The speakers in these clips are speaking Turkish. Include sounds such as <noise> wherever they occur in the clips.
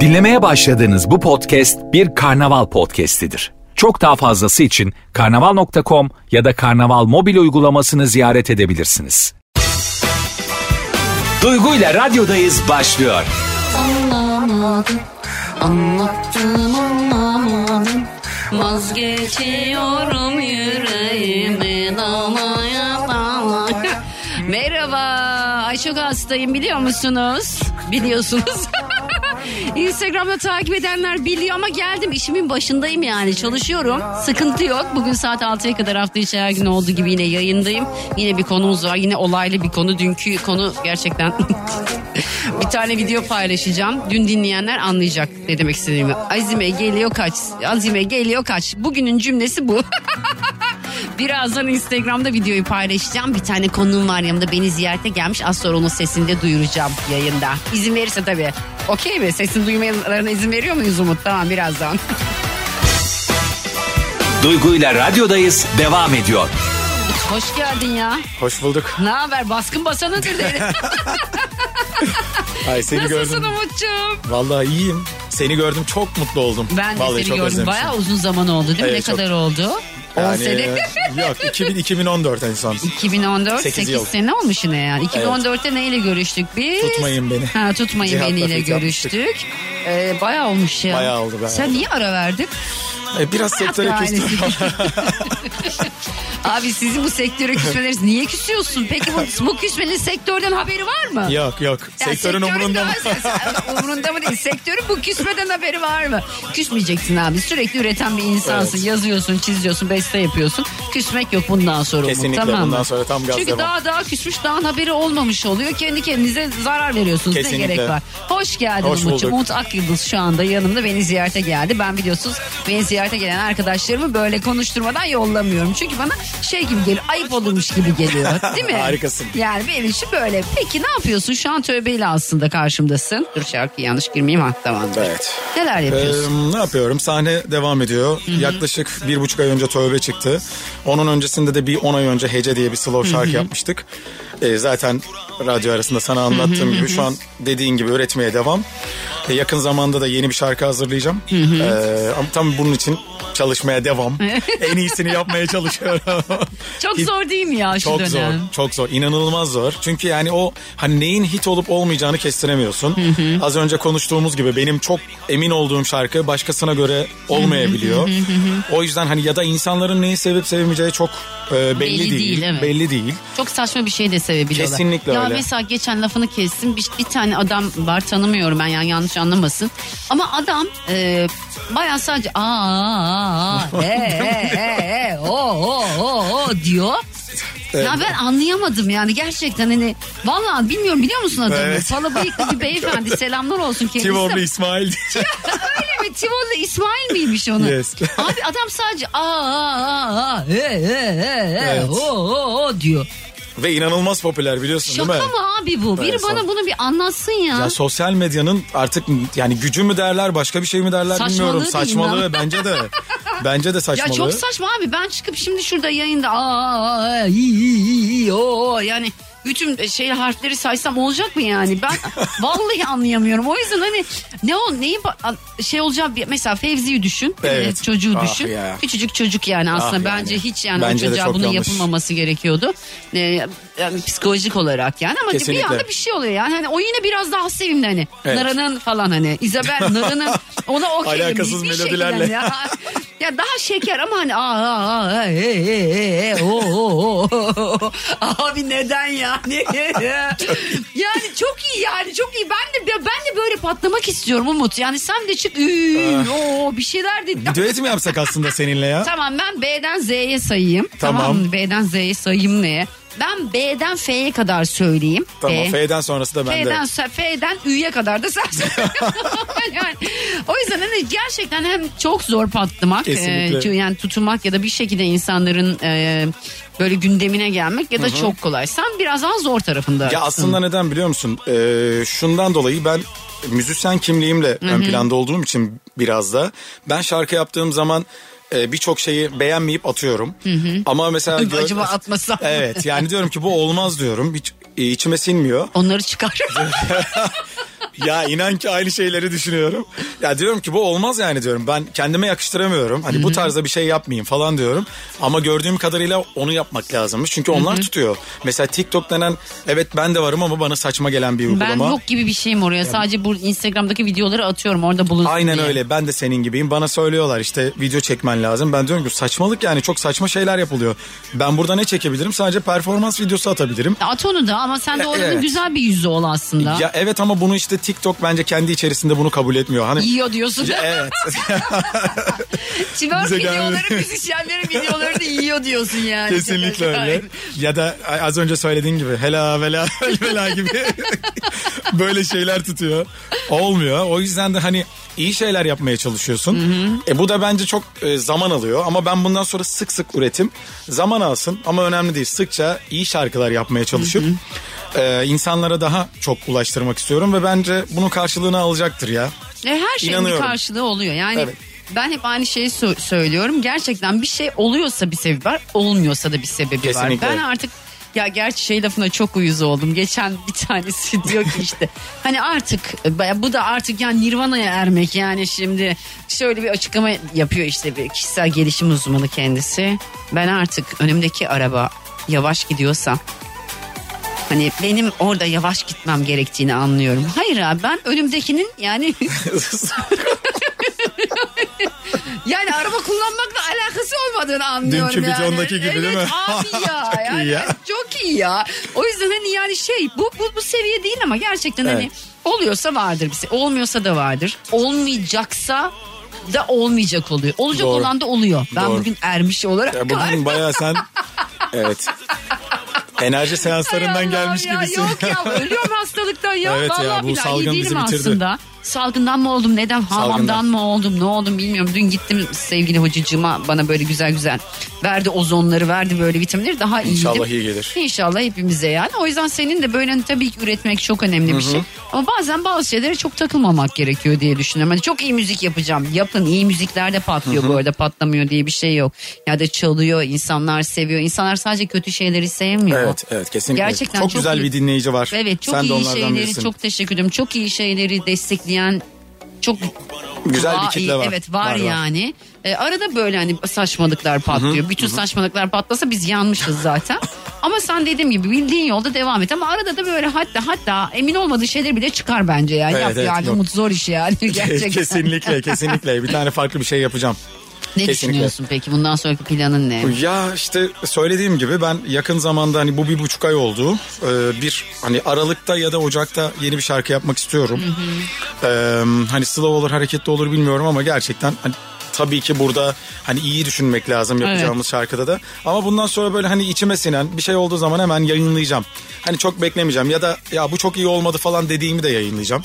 Dinlemeye başladığınız bu podcast bir karnaval podcastidir. Çok daha fazlası için karnaval.com ya da karnaval mobil uygulamasını ziyaret edebilirsiniz. Duygu ile radyodayız başlıyor. Anlamadım, anlattım anlamadım. Vazgeçiyorum yüreğimi dalaya ay çok hastayım biliyor musunuz? Biliyorsunuz. <laughs> Instagram'da takip edenler biliyor ama geldim işimin başındayım yani çalışıyorum. Sıkıntı yok. Bugün saat 6'ya kadar hafta içi her gün olduğu gibi yine yayındayım. Yine bir konumuz var. Yine olaylı bir konu. Dünkü konu gerçekten <laughs> bir tane video paylaşacağım. Dün dinleyenler anlayacak ne demek istediğimi. Azime geliyor kaç. Azime geliyor kaç. Bugünün cümlesi bu. <laughs> Birazdan Instagram'da videoyu paylaşacağım. Bir tane konuğum var yanımda beni ziyarete gelmiş. Az sonra onun sesini de duyuracağım yayında. İzin verirse tabii. Okey mi? Sesini duymalarına izin veriyor muyuz Umut? Tamam birazdan. <laughs> Duygu ile radyodayız devam ediyor. Hoş geldin ya. Hoş bulduk. Ne haber? Baskın basanıdır dedi. <laughs> <laughs> Ay seni Nasılsın gördüm. Umut'cum? Vallahi iyiyim. Seni gördüm çok mutlu oldum. Ben de Vallahi seni çok gördüm. özlemişim. Bayağı uzun zaman oldu değil mi? Evet, ne çok. kadar oldu? 10 Yani, sene. yok 2000, 2014 en son. 2014 Sekiz 8 yıl. sene olmuş yine yani. 2014'te neyle görüştük biz? Tutmayın beni. Ha tutmayın Cihat'la beniyle fit yapmıştık. görüştük. Ee, bayağı olmuş ya. Bayağı oldu, bayağı Sen oldu. niye ara verdin? E, biraz sektöre küstüm. <laughs> Abi sizin bu sektöre küsmeleriniz niye küsüyorsun? Peki bu, bu küsmenin sektörden haberi var mı? yok yok. Ya Sektörün umurunda mı? <laughs> umurunda mı değil? Sektörün bu küsmeden haberi var mı? Küsmeyeceksin abi. Sürekli üreten bir insansın. Evet. Yazıyorsun, çiziyorsun, beste yapıyorsun. Küsmek yok bundan sonra. Kesinlikle, tamam mı? bundan sonra tam gaz Çünkü devam. daha daha küsmüş daha haberi olmamış oluyor. Kendi kendinize zarar veriyorsunuz. Ne Kesinlikle. gerek var? Hoş geldin Hoş Umut'cum. Umut Akyıldız şu anda yanımda beni ziyarete geldi. Ben biliyorsunuz beni ziyarete gelen arkadaşlarımı böyle konuşturmadan yollamıyorum. Çünkü bana şey gibi geliyor. Ayıp olurmuş gibi geliyor. Değil mi? <laughs> Harikasın. Yani benim için böyle. Peki ne yapıyorsun? Şu an tövbeyle aslında karşımdasın. Dur şarkı yanlış girmeyeyim ha tamam. Evet. Neler Ee, yapıyorsun? ne yapıyorum? Sahne devam ediyor. Yaklaşık bir buçuk ay önce Tövbe çıktı. Onun öncesinde de bir on ay önce Hece diye bir slow şarkı yapmıştık. Ee, zaten radyo arasında sana anlattığım gibi şu an dediğin gibi üretmeye devam. Ee, yakın zamanda da yeni bir şarkı hazırlayacağım. Ee, ama tam bunun için çalışmaya devam. en iyisini yapmaya çalışıyorum. <laughs> Çok zor değil mi ya şu çok dönem? zor, çok zor. İnanılmaz zor. Çünkü yani o hani neyin hit olup olmayacağını kestiremiyorsun. Az önce konuştuğumuz gibi benim çok emin olduğum şarkı başkasına göre olmayabiliyor. o yüzden hani ya da insanların neyi sevip sevmeyeceği çok e, belli, Belli değil. değil, evet. Belli değil. Çok saçma bir şey de sevebiliyorlar. Kesinlikle ya öyle. mesela geçen lafını kestim. Bir, bir tane adam var tanımıyorum ben yani yanlış anlamasın. Ama adam e, bayağı sadece aa, aa, aa, e, e, e, e, o, o, o, o diyor. Ya ben anlayamadım yani gerçekten hani vallahi bilmiyorum biliyor musun adamı? Evet. Pala bıyıklı bir beyefendi <laughs> selamlar olsun kendisi. Tivorlu İsmail. Öyle mi? Tivol'la İsmail miymiş onu? Yes. Abi adam sadece aa aa aa aa e, e, e, e, Evet. o, o, o diyor. Ve inanılmaz popüler biliyorsun Şaka değil mi? mı abi bu? Biri Evet, bana bunu bir anlatsın ya. Ya sosyal medyanın artık yani gücü mü derler başka bir şey mi derler Saçmalığı bilmiyorum. Saçmalığı bence de. <laughs> Bence de ya saçmalığı. çok saçma abi. Ben çıkıp şimdi şurada yayında aa, iyi, iyi, iyi, o, yani bütün şey harfleri saysam olacak mı yani? Ben <laughs> vallahi anlayamıyorum. O yüzden hani ne ol neyi ba- şey olacak bir- mesela Fevzi'yi düşün. Evet. Ee, çocuğu Ah düşün. ya. Küçücük çocuk yani aslında Ah bence yani. hiç yani Bence o çocuğa bunun yanlış. yapılmaması gerekiyordu. Ee, yani psikolojik olarak yani ama bir Kesinlikle. anda bir şey oluyor yani. Hani o yine biraz daha sevimli hani. Evet. Nara'nın falan hani. Isabel Nara'nın <laughs> ona okeyim. Alakasız bir melodilerle. Ya. Ya daha şeker ama hani aa, aa, aa, e, e, e, o, o, o. Abi neden yani? <laughs> yani çok iyi yani çok iyi. Ben de ben de böyle patlamak istiyorum Umut. Yani sen de çık üü, o bir şeyler de. Bir düet mi yapsak aslında seninle ya? Tamam ben B'den Z'ye sayayım. Tamam. Tamam. B'den Z'ye sayayım neye? Ben B'den F'ye kadar söyleyeyim. Tamam B. F'den sonrası da bende. F'den, F'den Ü'ye kadar da sen <laughs> yani, O yüzden hani gerçekten hem çok zor patlamak. Kesinlikle. e, yani tutunmak ya da bir şekilde insanların e, böyle gündemine gelmek ya da çok kolay. Sen biraz daha zor tarafında. Ya aslında neden biliyor musun? Ee, şundan dolayı ben müzisyen kimliğimle ön planda olduğum için biraz da ben şarkı yaptığım zaman e, birçok şeyi beğenmeyip atıyorum. Ama mesela <laughs> gör- Acaba atmasam? Evet yani diyorum ki bu olmaz diyorum. Hiç e, içime sinmiyor. Onları çıkar. <laughs> <laughs> ya inan ki aynı şeyleri düşünüyorum. Ya diyorum ki bu olmaz yani diyorum. Ben kendime yakıştıramıyorum. Hani bu tarzda bir şey yapmayayım falan diyorum. Ama gördüğüm kadarıyla onu yapmak lazımmış. Çünkü onlar tutuyor. Mesela TikTok denen evet ben de varım ama bana saçma gelen bir Ben uygulama. yok gibi bir şeyim oraya. Sadece bu Instagram'daki videoları atıyorum orada bulunsun Aynen diye. öyle. Ben de senin gibiyim. Bana söylüyorlar işte video çekmen lazım. Ben diyorum ki saçmalık yani çok saçma şeyler yapılıyor. Ben burada ne çekebilirim? Sadece performans videosu atabilirim. At onu da ama sen de E, oranın evet. güzel bir yüzü ol aslında. Ya evet ama bunu işte TikTok bence kendi içerisinde bunu kabul etmiyor. Hani Yiyor diyorsun. Ya evet. <laughs> Twerk videoları müzisyenlerin videolarını yiyor diyorsun yani. Kesinlikle öyle. Ya da az önce söylediğin gibi hela vela <laughs> vela gibi <laughs> böyle şeyler tutuyor. Olmuyor. O yüzden de hani iyi şeyler yapmaya çalışıyorsun. E bu da bence çok e, zaman alıyor ama ben bundan sonra sık sık üretim zaman alsın ama önemli değil. Sıkça iyi şarkılar yapmaya çalışıp e, insanlara daha çok ulaştırmak istiyorum ve bence bunun karşılığını alacaktır ya. E, her şeyin İnanıyorum. bir karşılığı oluyor. Yani Evet. ben hep aynı şeyi sö- söylüyorum. Gerçekten bir şey oluyorsa bir sebebi var, olmuyorsa da bir sebebi Kesinlikle. var. Ben artık ya gerçi şey lafına çok uyuz oldum. Geçen bir tanesi <laughs> diyor ki işte hani artık e, bu da artık yani Nirvana'ya ermek yani şimdi şöyle bir açıklama yapıyor işte bir kişisel gelişim uzmanı kendisi. Ben artık önümdeki araba yavaş gidiyorsa Hani benim orada yavaş gitmem gerektiğini anlıyorum. Hayır abi ben önümdekinin yani <laughs> yani araba kullanmakla alakası olmadığını anlıyorum Dünkü yani. bidondaki gibi evet, değil mi? abi <laughs> ya. Çok iyi yani, ya. Çok iyi ya. O yüzden hani yani şey bu, bu, bu seviye değil ama gerçekten hani Evet. oluyorsa vardır bir şey. Olmuyorsa da vardır. Olmayacaksa da olmayacak oluyor. Olacak Doğru. olan da oluyor. Ben Doğru. bugün ermiş olarak Ya bugün bayağı sen <laughs> evet. Enerji seanslarından gelmiş ya, gibisin. Yok ya ölüyorum hastalıktan ya. <laughs> Evet ya, Vallahi bu billahi salgın bizi bitirdi. aslında. Salgından mı oldum neden Salgından. mı oldum ne oldum bilmiyorum. Dün gittim sevgili hocacığıma bana böyle güzel güzel verdi ozonları verdi böyle vitaminleri daha iyiydim. İnşallah iyi gelir. İnşallah hepimize yani. O yüzden senin de böyle hani tabii ki üretmek çok önemli bir şey. Ama bazen bazı şeylere çok takılmamak gerekiyor diye düşünüyorum. Hani çok iyi müzik yapacağım. Yapın iyi müzikler de patlıyor bu arada patlamıyor diye bir şey yok. Ya da çalıyor insanlar seviyor. İnsanlar sadece kötü şeyleri sevmiyor. Evet evet kesinlikle. Gerçekten çok, çok güzel iyi. bir dinleyici var. Evet çok Sen iyi şeyleri birisin. çok teşekkür ederim. Çok iyi şeyleri destekleyen çok Güzel bir kitle var. Evet var, Var, var. yani. Ee, arada böyle hani saçmalıklar patlıyor. Bütün saçmalıklar patlasa biz yanmışız zaten. <laughs> ama sen dediğim gibi bildiğin yolda devam et. Ama arada da böyle hatta hatta emin olmadığı şeyler bile çıkar bence yani. Evet, Yap evet, yani yok. umut zor iş yani <laughs> gerçekten. kesinlikle kesinlikle. Bir tane farklı bir şey yapacağım. Ne kesinlikle. düşünüyorsun peki bundan sonraki planın ne? Ya işte söylediğim gibi ben yakın zamanda hani bu bir buçuk ay oldu. Ee, bir hani Aralık'ta ya da Ocak'ta yeni bir şarkı yapmak istiyorum. Ee, hani slow olur hareketli olur bilmiyorum ama gerçekten hani tabii ki burada hani iyi düşünmek lazım yapacağımız şarkıda da. Ama bundan sonra böyle hani içime sinen bir şey olduğu zaman hemen yayınlayacağım. Hani çok beklemeyeceğim ya da ya bu çok iyi olmadı falan dediğimi de yayınlayacağım.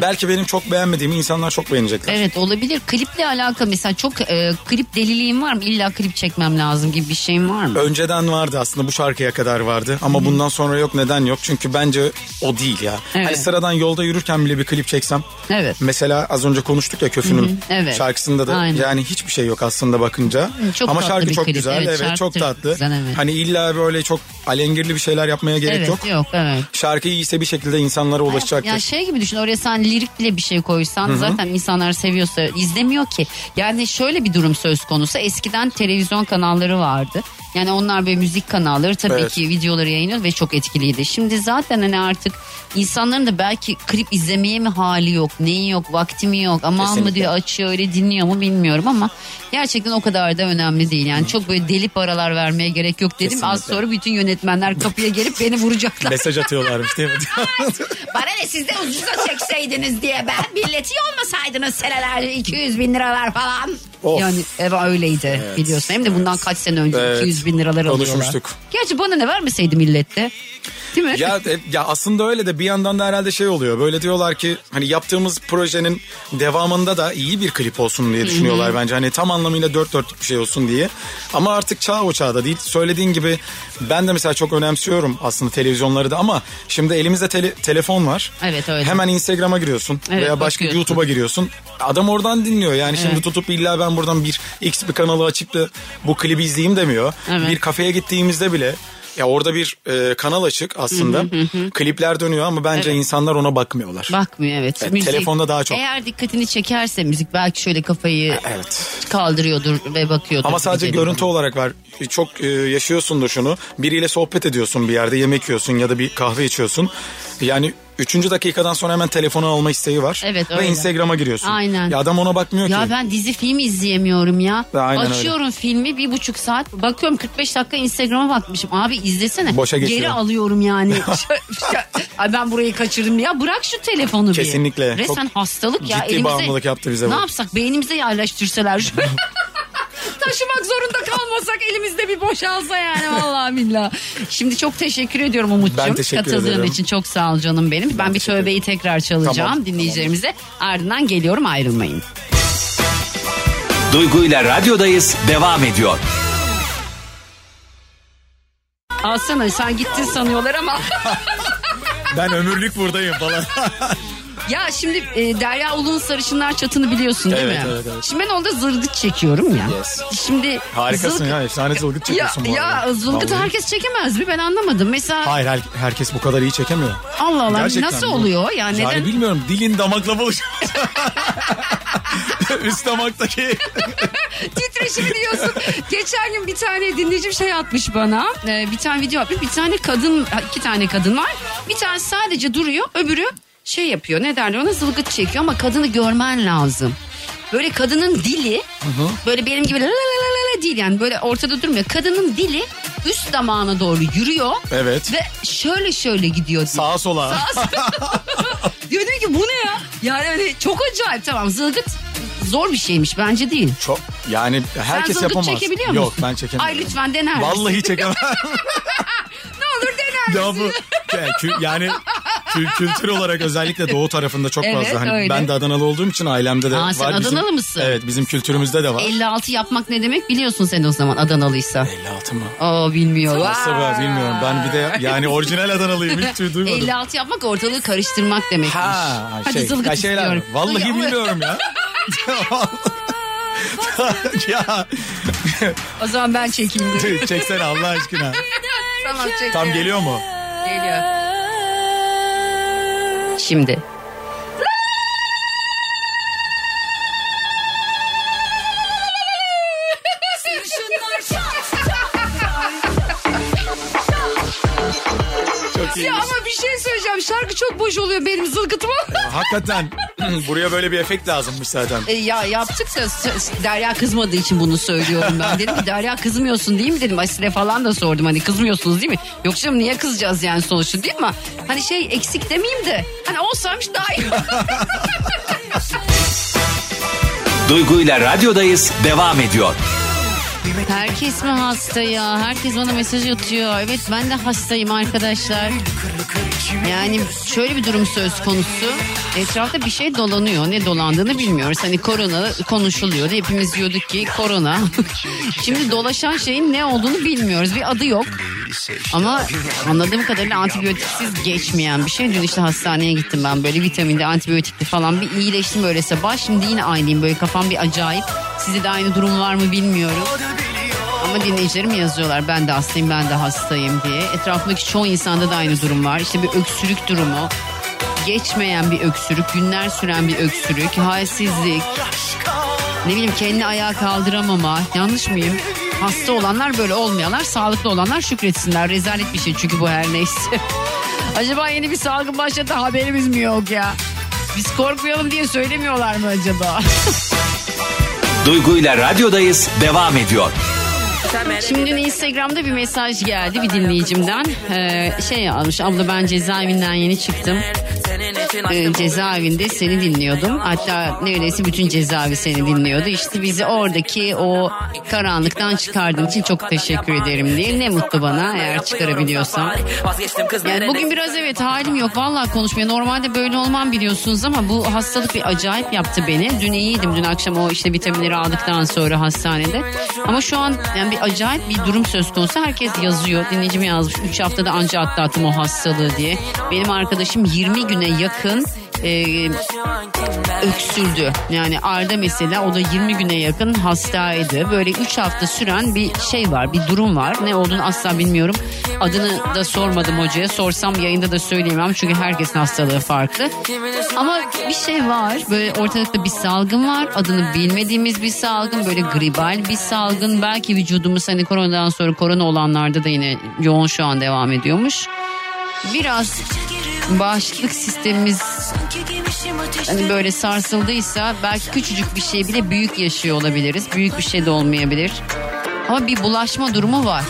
Belki benim çok beğenmediğimi insanlar çok beğenecekler. Evet olabilir. Kliple alakalı mesela çok e, klip deliliğin var mı? İlla klip çekmem lazım gibi bir şeyin var mı? Önceden vardı aslında bu şarkıya kadar vardı ama bundan sonra yok neden yok çünkü bence o değil ya. Evet. Hani sıradan yolda yürürken bile bir klip çeksem. Evet. Mesela az önce konuştuk ya Köfün'ün Evet. şarkısında da Aynen. yani hiçbir şey yok aslında bakınca. çok ama şarkı çok klip. güzel Evet, evet, şarkı çok tatlı. güzel, evet. Hani illa böyle çok alengirli bir şeyler yapmaya gerek evet, yok. yok evet. Şarkı iyiyse bir şekilde insanlara ulaşacaktır. Ya şey gibi düşün oraya sen lirik bile bir şey koysan zaten insanlar seviyorsa izlemiyor ki. Yani şöyle bir durum söz konusu eskiden televizyon kanalları vardı. Yani onlar böyle müzik kanalları tabii Evet. ki videoları yayınlıyor ve çok etkiliydi. Şimdi zaten hani artık insanların da belki klip izlemeye mi hali yok, neyi yok, vakti mi yok, aman mı Kesinlikle. diyor açıyor öyle dinliyor mu bilmiyorum ama gerçekten o kadar da önemli değil. Yani çok böyle deli paralar vermeye gerek yok dedim. Az Kesinlikle. sonra bütün yönetmenler kapıya gelip beni vuracaklar. Mesaj atıyorlarmış değil mi? <laughs> Bana ne siz de ucuza çekseydiniz diye ben milleti olmasaydınız senelerce 200 bin liralar falan. Of. Yani eve öyleydi biliyorsun. Hem de bundan kaç sene önce Evet. 200 bin liralar alıyorlar. Konuşmuştuk. Gerçi bana ne vermeseydi millette. Değil mi? ya e, ya aslında öyle de bir yandan da herhalde şey oluyor. Böyle diyorlar ki hani yaptığımız projenin devamında da iyi bir klip olsun diye düşünüyorlar bence. Hani tam anlamıyla dört dörtlük bir şey olsun diye. Ama artık çağ o çağda değil. Söylediğin gibi ben de mesela çok önemsiyorum aslında televizyonları da ama şimdi elimizde tele- telefon var. Evet, öyle. Hemen Instagram'a giriyorsun Evet, veya başka. YouTube'a giriyorsun. Adam oradan dinliyor. Yani şimdi Evet. tutup illa ben buradan bir X bir kanalı açıp da bu klibi izleyeyim demiyor. Evet. Bir kafeye gittiğimizde bile Ya orada bir e, kanal açık aslında. Klipler dönüyor ama bence insanlar ona bakmıyorlar. Bakmıyor evet. Evet, telefonda daha çok. Eğer dikkatini çekerse müzik belki şöyle kafayı Evet. kaldırıyordur ve bakıyordur. Ama sadece gibi görüntü bana. olarak var. Çok e, yaşıyorsundur şunu. Biriyle sohbet ediyorsun bir yerde yemek yiyorsun ya da bir kahve içiyorsun. Yani üçüncü dakikadan sonra hemen telefonu alma isteği var. Evet, Ve öyle. Instagram'a giriyorsun. Aynen. Ya adam ona bakmıyor Ya ki. ben dizi film izleyemiyorum ya. Aynen öyle. Açıyorum filmi bir buçuk saat. Bakıyorum 45 dakika Instagram'a bakmışım. Abi izlesene. Boşa geçiyor. Geri alıyorum yani. <laughs> <laughs> Ay ben burayı kaçırdım ya. Bırak şu telefonu bir. Kesinlikle. Resmen Çok hastalık ya. ciddi bağımlılık yaptı bize Ne bu. yapsak beynimize yerleştirseler. <laughs> Taşımak zorunda kalmasak elimizde bir boşalsa yani vallahi billah. Şimdi çok teşekkür ediyorum Umut'cum. Ben teşekkür Katıldığın ederim. için çok sağ ol canım benim. Ben, bir teşekkür tövbeyi tekrar çalacağım Tamam. dinleyicilerimize. Ardından geliyorum ayrılmayın. Duygu ile radyodayız devam ediyor. Alsana sen gittin sanıyorlar ama. Ben ömürlük buradayım falan. <laughs> ya şimdi e, Derya Ulu'nun Sarışınlar Çatı'nı biliyorsun değil Evet, mi? evet, evet. Şimdi ben orada zılgıt çekiyorum ya. Yes. Şimdi Harikasın zılgıt- ya. Efsane zılgıt Ya, çekiyorsun bu arada. ya zılgıtı Vallahi. herkes çekemez mi? Ben anlamadım. Mesela Hayır her- herkes bu kadar iyi çekemiyor. Allah Allah Gerçekten nasıl bu- oluyor? Ya neden? Yani bilmiyorum dilin damakla buluşuyor. <laughs> Üst damaktaki. <laughs> Titreşimi diyorsun. Geçen gün bir tane dinleyicim şey atmış bana. Ee, bir tane video atmış. Bir tane kadın, iki tane kadın var. Bir tane sadece duruyor. Öbürü şey yapıyor. Ne derler ona zılgıt çekiyor ama kadını görmen lazım. Böyle kadının dili böyle benim gibi la la la la değil yani böyle ortada durmuyor. Kadının dili üst damağına doğru yürüyor. Evet. Ve şöyle şöyle gidiyor. Sağa sola. <laughs> Diyor diyor ki bu ne ya? Yani hani çok acayip tamam zılgıt zor bir şeymiş bence değil. Çok yani herkes Sen yapamaz. çekebiliyor musun? Yok ben çekemem. Ay lütfen dener misin? Vallahi çekemem. <laughs> Ne olur dener ya misin? bu <laughs> ya kü- yani kü- kültür olarak özellikle doğu tarafında çok Evet, fazla. Hani öyle. ben de Adanalı olduğum için ailemde de Aa, var. sen bizim, Adanalı mısın? Evet bizim kültürümüzde de var. 56 yapmak ne demek biliyorsun sen o zaman Adanalıysa. 56 mı? Aa bilmiyor. Nasıl ben bilmiyorum. Ben bir de yani orijinal Adanalıyım hiç duymadım. 56 yapmak ortalığı karıştırmak demekmiş. Ha, Hadi şey, zılgıt ya şeyler, istiyorum. Vallahi bilmiyorum ya. <laughs> ya O zaman ben çekeyim. çeksene Allah aşkına. tamam çek. Tam geliyor mu? Geliyor. Şimdi. Çok. Ya ama bir şey söyleyeceğim. Şarkı çok boş oluyor benim zılgıtıma. Hakikaten <laughs> buraya böyle bir efekt lazımmış zaten. E, ya yaptık da Derya kızmadığı için bunu söylüyorum ben. Dedim ki Derya kızmıyorsun değil mi dedim. Asil'e falan da sordum hani kızmıyorsunuz değil mi? Yok canım niye kızacağız yani sonuçta değil mi? Hani şey eksik demeyeyim de hani olsaymış daha iyi. <laughs> Duygu ile radyodayız devam ediyor. Herkes mi hasta ya? Herkes bana mesaj atıyor. Evet ben de hastayım arkadaşlar. Yani şöyle bir durum söz konusu. Etrafta bir şey dolanıyor. Ne dolandığını bilmiyoruz. Hani korona konuşuluyor. Hepimiz diyorduk ki korona. <laughs> Şimdi dolaşan şeyin ne olduğunu bilmiyoruz. Bir adı yok. Ama anladığım kadarıyla antibiyotiksiz geçmeyen bir şey. Dün işte hastaneye gittim ben böyle vitaminde antibiyotikli falan bir iyileştim böyle sabah. Şimdi yine aynıyım böyle kafam bir acayip. Sizde de aynı durum var mı bilmiyorum. Ama dinleyicilerim yazıyorlar ben de hastayım ben de hastayım diye. Etrafındaki çoğu insanda da aynı durum var. İşte bir öksürük durumu. Geçmeyen bir öksürük, günler süren bir öksürük, halsizlik. Ne bileyim kendini ayağa kaldıramama. Yanlış mıyım? Hasta olanlar böyle olmayanlar, sağlıklı olanlar şükretsinler. Rezalet bir şey çünkü bu her neyse. <laughs> acaba yeni bir salgın başladı haberimiz mi yok ya? Biz korkmayalım diye söylemiyorlar mı acaba? <laughs> Duygu ile radyodayız devam ediyor. Şimdi Instagram'da bir mesaj geldi bir dinleyicimden. Ee, şey yazmış abla ben cezaevinden yeni çıktım. Ee, cezaevinde seni dinliyordum. Hatta neredeyse bütün cezaevi seni dinliyordu. İşte bizi oradaki o karanlıktan çıkardığın için çok teşekkür ederim diye. Ne mutlu bana eğer çıkarabiliyorsam. Yani bugün biraz evet halim yok. Vallahi konuşmaya. Normalde böyle olmam biliyorsunuz ama bu hastalık bir acayip yaptı beni. Dün iyiydim. Dün akşam o işte vitaminleri aldıktan sonra hastanede. Ama şu an yani bir acayip bir durum söz konusu. Herkes yazıyor. Dinleyicim yazmış. 3 haftada anca atlattım o hastalığı diye. Benim arkadaşım 20 güne yakın e, öksürdü. Yani Arda mesela o da 20 güne yakın hastaydı. Böyle 3 hafta süren bir şey var bir durum var. Ne olduğunu asla bilmiyorum. Adını da sormadım hocaya. Sorsam yayında da söyleyemem. Çünkü herkesin hastalığı farklı. Ama bir şey var. Böyle ortalıkta bir salgın var. Adını bilmediğimiz bir salgın. Böyle gribal bir salgın. Belki vücudumuz hani koronadan sonra korona olanlarda da yine yoğun şu an devam ediyormuş. Biraz bağışıklık sistemimiz hani böyle sarsıldıysa belki küçücük bir şey bile büyük yaşıyor olabiliriz. Büyük bir şey de olmayabilir. Ama bir bulaşma durumu var.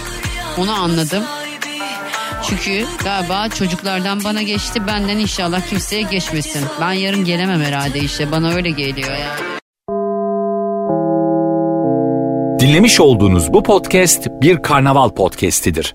Onu anladım. Çünkü galiba çocuklardan bana geçti benden inşallah kimseye geçmesin. Ben yarın gelemem herhalde işte bana öyle geliyor yani. Dinlemiş olduğunuz bu podcast bir karnaval podcastidir.